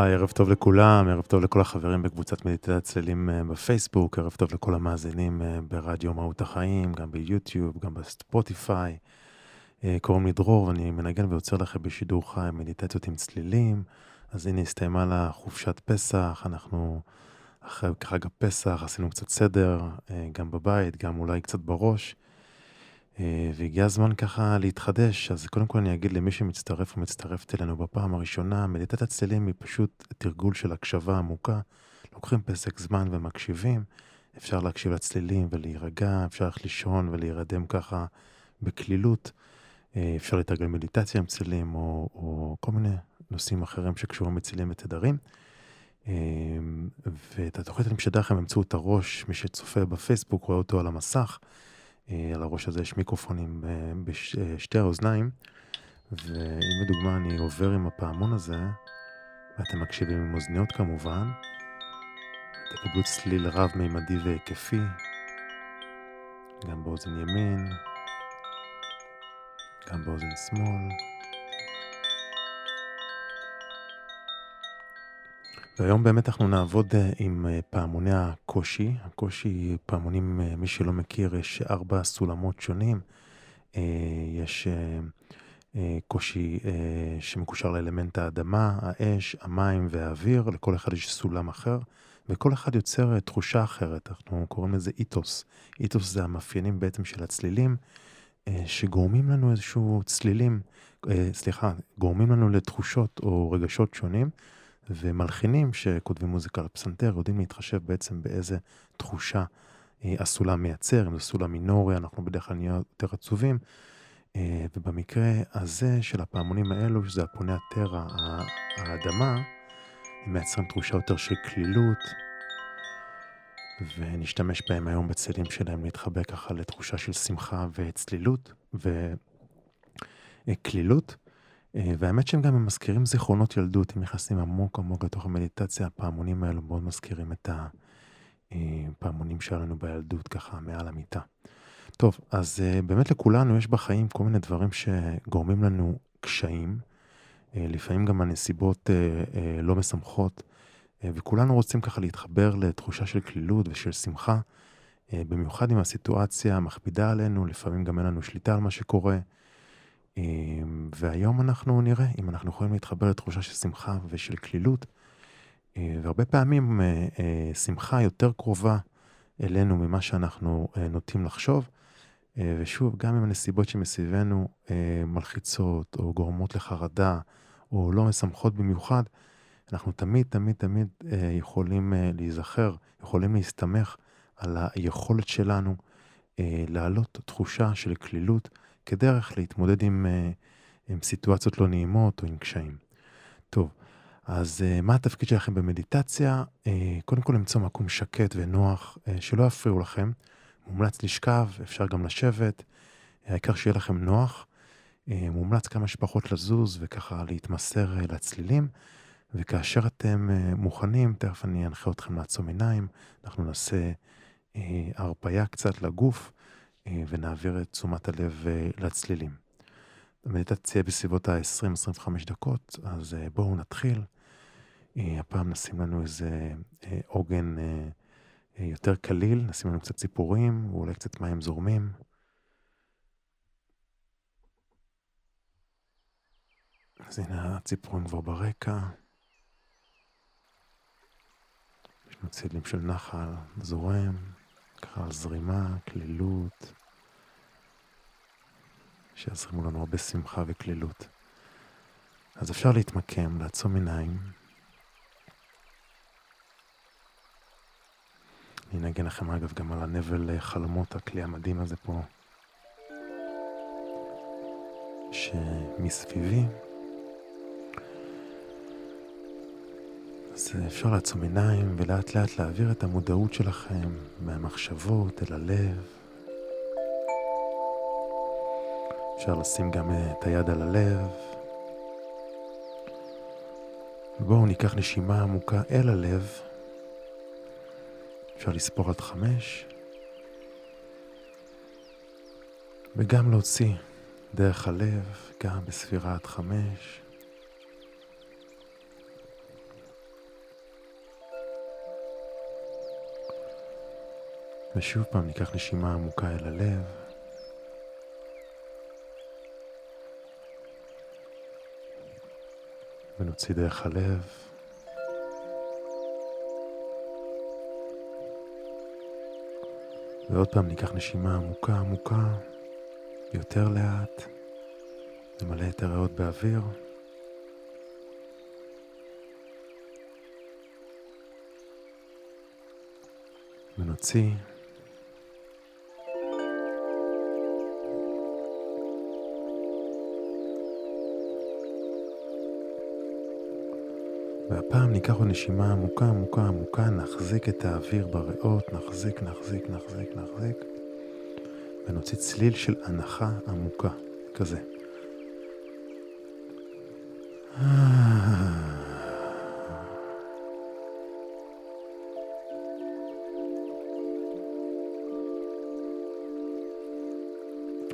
ערב טוב לכולם, ערב טוב לכל החברים בקבוצת מדיטת צללים אה, בפייסבוק, ערב טוב לכל המאזינים אה, ברדיו מהות החיים, גם ביוטיוב, גם בספוטיפיי. אה, קוראים לי דרור ואני מנגן ויוצר לכם בשידור חי מדיטציות עם צלילים. אז הנה הסתיימה לה חופשת פסח, אנחנו אחרי חג הפסח עשינו קצת סדר, גם בבית, גם אולי קצת בראש. אה, והגיע הזמן ככה להתחדש, אז קודם כל אני אגיד למי שמצטרף ומצטרפת אלינו בפעם הראשונה, מדיטת הצלילים היא פשוט תרגול של הקשבה עמוקה. לוקחים פסק זמן ומקשיבים, אפשר להקשיב לצלילים ולהירגע, אפשר ללכת לישון ולהירדם ככה בקלילות, אה, אפשר לתרגל מדיטציה עם צלילים או, או כל מיני נושאים אחרים שקשורים בצלילים ותדרים. אה, ואת התוכנית אני משדר לכם באמצעות הראש, מי שצופה בפייסבוק רואה אותו על המסך. אה, על הראש הזה יש מיקרופונים אה, בשתי אה, האוזניים, ואם לדוגמה אני עובר עם הפעמון הזה, ואתם מקשיבים עם אוזניות כמובן, תקבלו צליל רב-מימדי והיקפי, גם באוזן ימין, גם באוזן שמאל. והיום באמת אנחנו נעבוד אה, עם אה, פעמוני הקושי. הקושי, פעמונים, אה, מי שלא מכיר, יש ארבע סולמות שונים. יש קושי שמקושר לאלמנט האדמה, האש, המים והאוויר, לכל אחד יש סולם אחר, וכל אחד יוצר תחושה אחרת, אנחנו קוראים לזה איתוס. איתוס זה המאפיינים בעצם של הצלילים, שגורמים לנו איזשהו צלילים, סליחה, גורמים לנו לתחושות או רגשות שונים. ומלחינים שכותבים מוזיקה על הפסנתר יודעים להתחשב בעצם באיזה תחושה אה, הסולם מייצר, אם זה סולם מינורי, אנחנו בדרך כלל נהיה יותר עצובים. אה, ובמקרה הזה של הפעמונים האלו, שזה הפוני הטרה, האדמה, הם מייצרים תחושה יותר של כלילות, ונשתמש בהם היום בצלים שלהם להתחבא ככה לתחושה של שמחה וצלילות וכלילות. אה, והאמת שהם גם מזכירים זיכרונות ילדות, הם נכנסים עמוק עמוק לתוך המדיטציה, הפעמונים האלו מאוד מזכירים את הפעמונים אה, שלנו בילדות, ככה מעל המיטה. טוב, אז אה, באמת לכולנו יש בחיים כל מיני דברים שגורמים לנו קשיים, לפעמים גם הנסיבות לא משמחות, וכולנו רוצים ככה להתחבר לתחושה של כלילות ושל שמחה, במיוחד אם הסיטואציה מכבידה עלינו, לפעמים גם אין לנו שליטה על מה שקורה. אמ, והיום אנחנו נראה אם אנחנו יכולים להתחבר לתחושה של שמחה ושל כלילות, אה, והרבה פעמים אה, אה, שמחה יותר קרובה אלינו ממה שאנחנו נוטים לחשוב, ושוב, גם אם הנסיבות שמסביבנו מלחיצות או גורמות לחרדה או לא משמחות במיוחד, אנחנו תמיד, תמיד, תמיד יכולים להיזכר, יכולים להסתמך על היכולת שלנו להעלות תחושה של כלילות. כדרך להתמודד עם, אה, עם סיטואציות לא נעימות או עם קשיים. טוב, אז אה, מה התפקיד שלכם במדיטציה? אה, קודם כל למצוא מקום שקט ונוח, שלא יפריעו לכם. מומלץ לשכב, אפשר גם לשבת, העיקר שיהיה לכם נוח. מומלץ כמה שפחות לזוז וככה להתמסר לצלילים. וכאשר אתם מוכנים, תכף אני אנחה אתכם לעצום עיניים, אנחנו נעשה הרפייה קצת לגוף. אה, ונעביר את תשומת הלב אה, לצלילים. המדיטציה בסביבות ה-20-25 דקות, אז אה, בואו נתחיל. הפעם נשים לנו איזה עוגן יותר קליל, נשים לנו קצת ציפורים, ואולי קצת מים זורמים. אז הנה הציפורים כבר ברקע. יש לנו צלילים של נחל זורם. ככה זרימה, כלילות, שיזרימו לנו הרבה שמחה וכלילות. אז אפשר להתמקם, לעצום עיניים, אני אנגן לכם אגב גם על הנבל חלומות, הכלי המדהים הזה פה, שמסביבי. אז אפשר לעצום עיניים ולאט לאט להעביר את המודעות שלכם מהמחשבות אל הלב. אפשר לשים גם את היד על הלב. בואו ניקח נשימה עמוקה אל הלב. אפשר לספור עד חמש. וגם להוציא דרך הלב, גם בספירה עד חמש. ושוב פעם ניקח נשימה עמוקה אל הלב. ונוציא דרך הלב. ועוד פעם ניקח נשימה עמוקה עמוקה, יותר לאט, נמלא את הריאות באוויר. ונוציא. והפעם ניקח עוד נשימה עמוקה, עמוקה, עמוקה, נחזיק את האוויר בריאות, נחזיק, נחזיק, נחזיק, נחזיק, ונוציא צליל של הנחה עמוקה, כזה.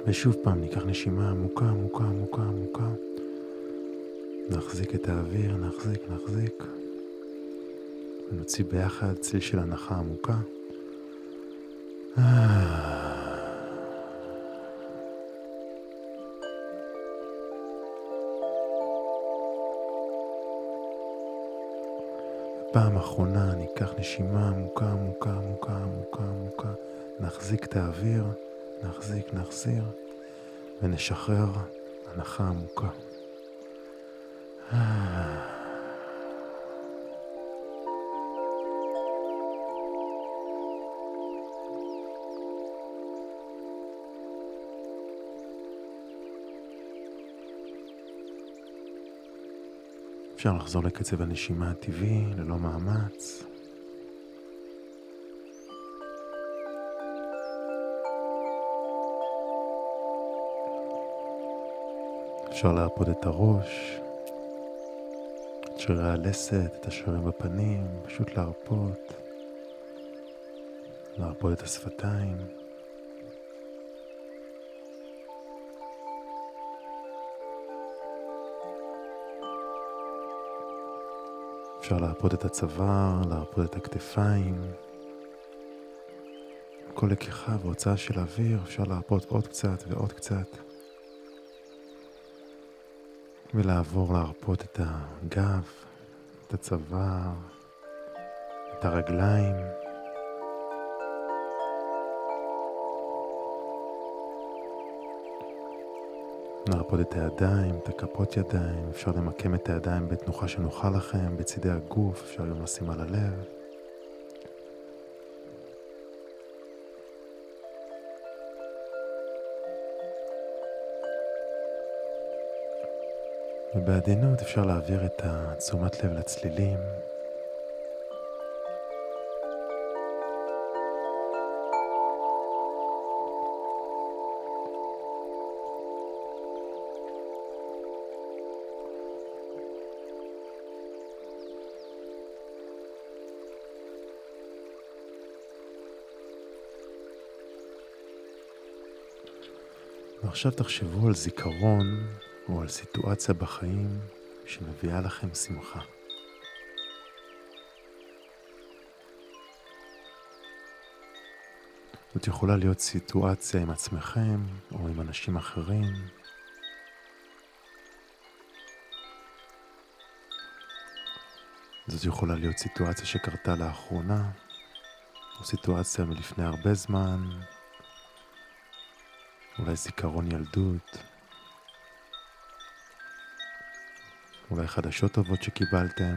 ושוב פעם ניקח נשימה עמוקה, עמוקה, עמוקה, עמוקה. נחזיק את האוויר, נחזיק, נחזיק. ונוציא ביחד צליל של הנחה עמוקה. פעם אחרונה ניקח נשימה עמוקה, עמוקה, עמוקה, עמוקה, עמוקה. נחזיק את האוויר, נחזיק, נחזיר, ונשחרר הנחה עמוקה. אפשר לחזור לקצב הנשימה הטבעי ללא מאמץ. אפשר להרפות את הראש. שרירי הלסת, את השרירים בפנים, פשוט להרפות, להרפות את השפתיים. אפשר להרפות את הצוואר, להרפות את הכתפיים. כל לקיחה והוצאה של אוויר אפשר להרפות עוד קצת ועוד קצת. ולעבור להרפות את הגב, את הצוואר, את הרגליים. להרפות את הידיים, את הכפות ידיים, אפשר למקם את הידיים בתנוחה שנוחה לכם, בצידי הגוף, אפשר גם לשים על הלב. ובעדינות אפשר להעביר את התשומת לב לצלילים. ועכשיו תחשבו על זיכרון או על סיטואציה בחיים שמביאה לכם שמחה. זאת יכולה להיות סיטואציה עם עצמכם או עם אנשים אחרים. זאת יכולה להיות סיטואציה שקרתה לאחרונה, או סיטואציה מלפני הרבה זמן, אולי זיכרון ילדות. אולי חדשות טובות שקיבלתם.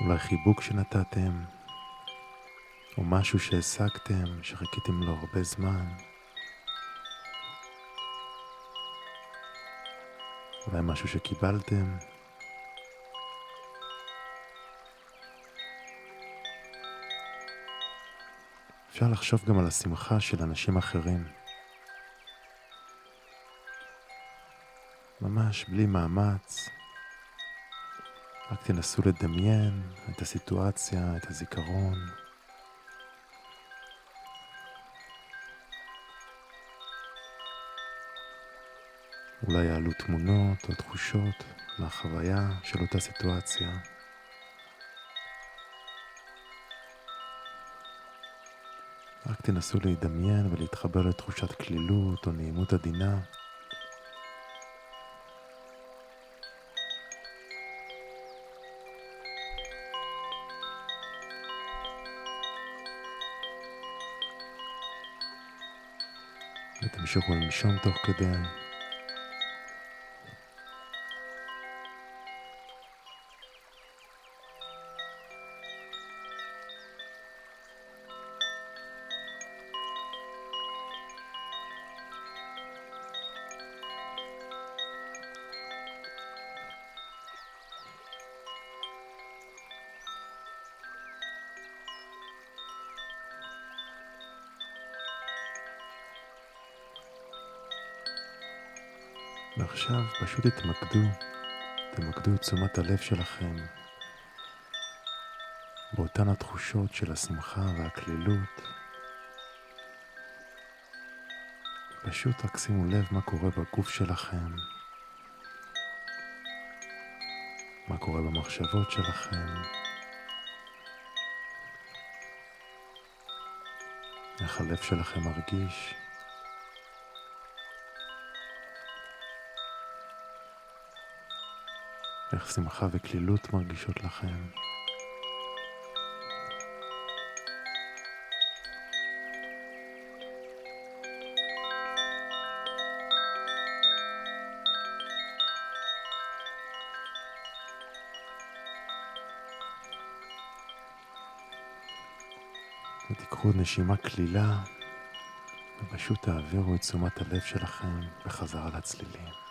אולי חיבוק שנתתם, או משהו שהשגתם, שחיכיתם לו הרבה זמן. אולי משהו שקיבלתם, אפשר לחשוב גם על השמחה של אנשים אחרים. ממש בלי מאמץ, רק תנסו לדמיין את הסיטואציה, את הזיכרון. אולי יעלו תמונות או תחושות מהחוויה של אותה סיטואציה. רק תנסו להידמיין ולהתחבר לתחושת כלילות או נעימות עדינה. ותמשיכו לנשום תוך כדי. ועכשיו פשוט תתמקדו, תמקדו את תשומת הלב שלכם באותן התחושות של השמחה והקלילות. פשוט רק שימו לב מה קורה בגוף שלכם, מה קורה במחשבות שלכם, איך הלב שלכם מרגיש. איך שמחה וקלילות מרגישות לכם. ותיקחו נשימה קלילה ופשוט תעבירו את תשומת הלב שלכם בחזרה לצלילים.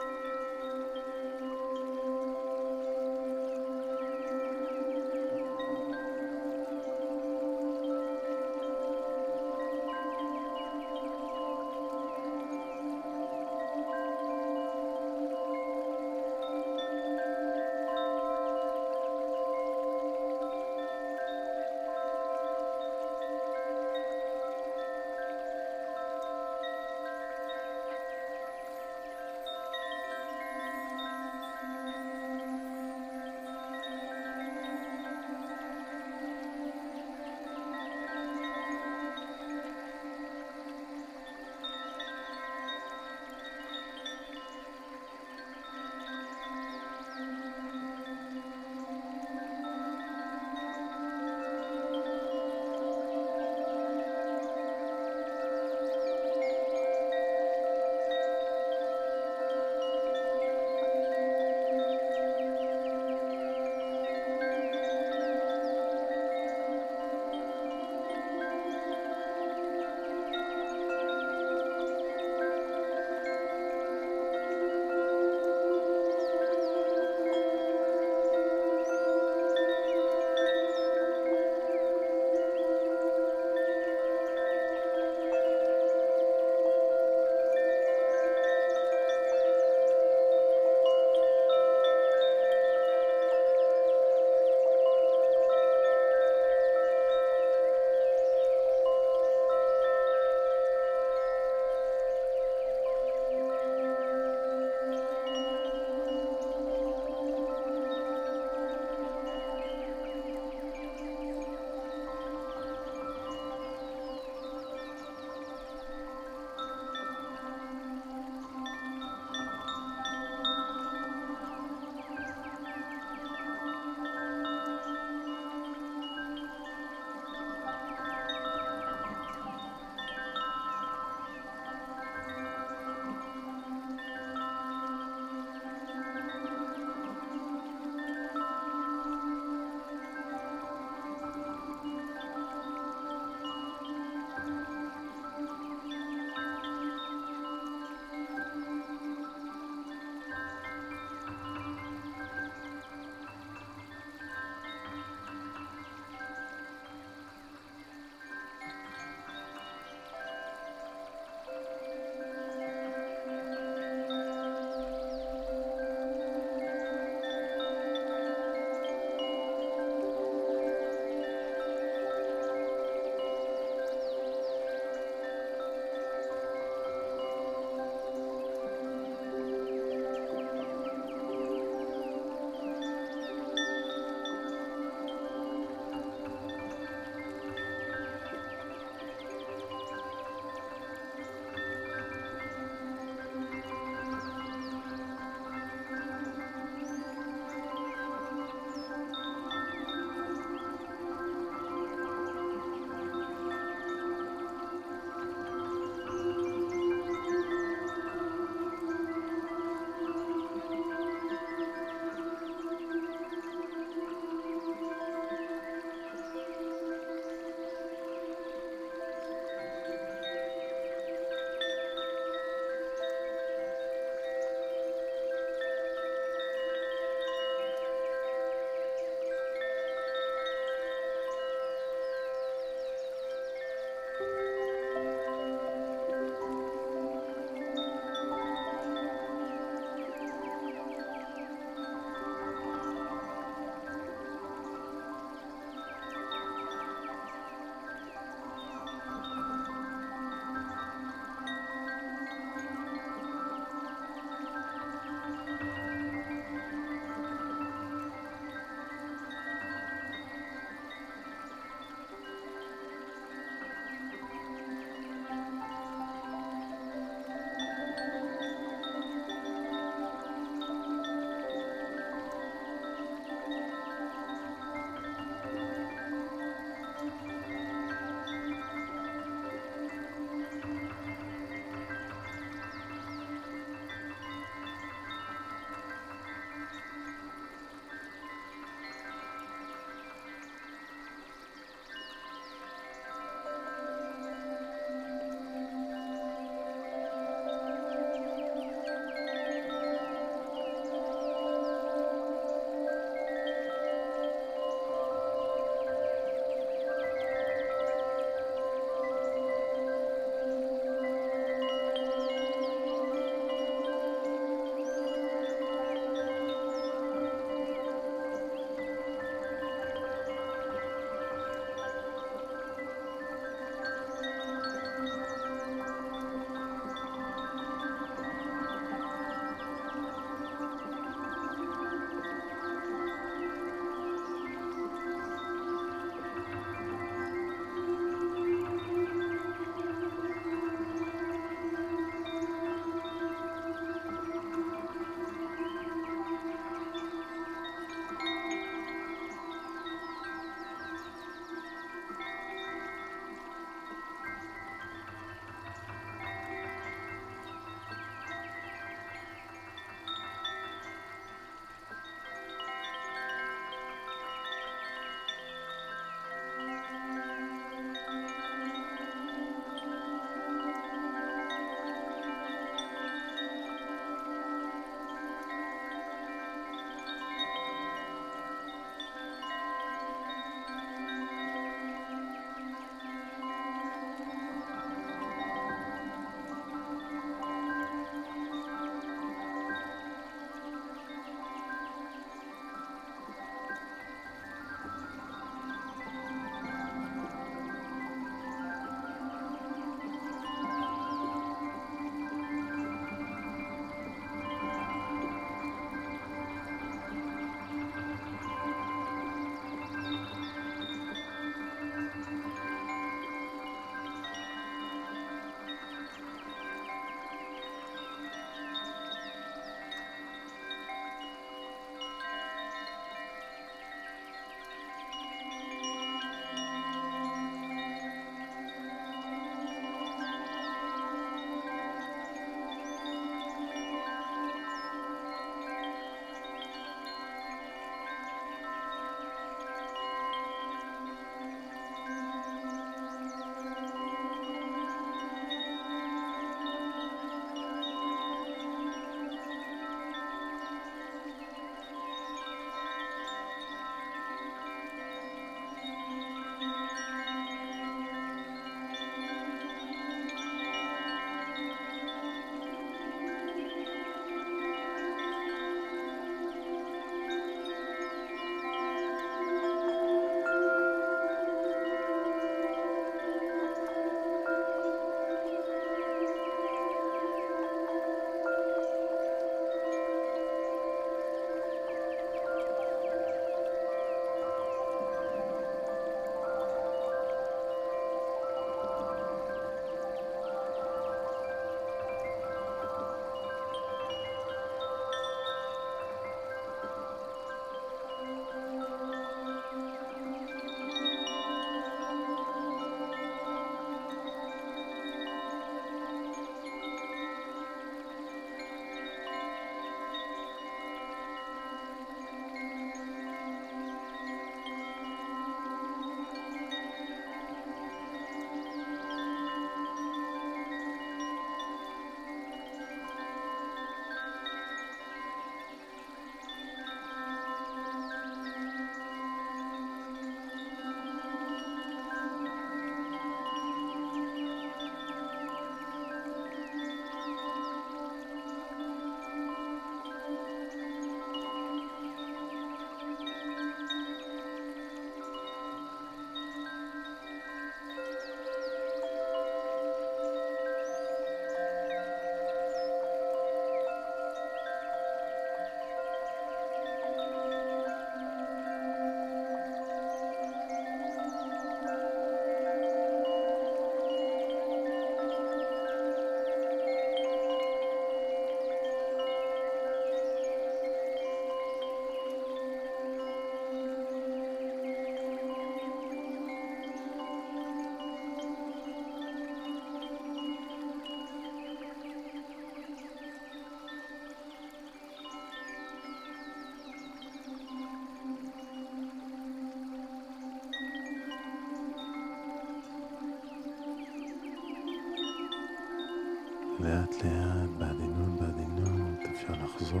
לאט לאט, בעדינות בעדינות, אפשר לחזור.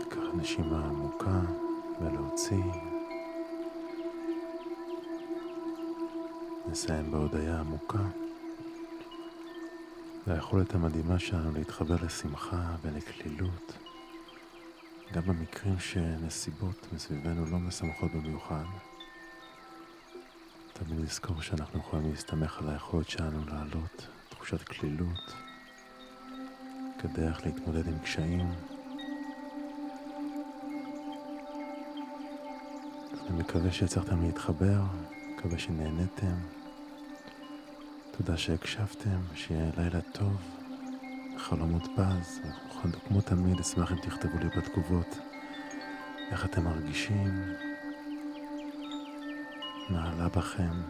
לקחת נשימה עמוקה ולהוציא. נסיים בהודיה עמוקה. ליכולת המדהימה שלנו להתחבר לשמחה ולקלילות, גם במקרים שנסיבות מסביבנו לא משמחות במיוחד. תמיד לזכור שאנחנו יכולים להסתמך על היכולת שלנו לעלות תחושת קלילות כדרך להתמודד עם קשיים. אני מקווה שהצלחתם להתחבר, מקווה שנהניתם. תודה שהקשבתם, שיהיה לילה טוב, חלומות פז. כמו תמיד, אשמח אם תכתבו לי בתגובות איך אתם מרגישים, מה עלה בכם.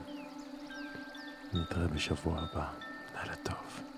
נתראה בשבוע הבא. לילה טוב.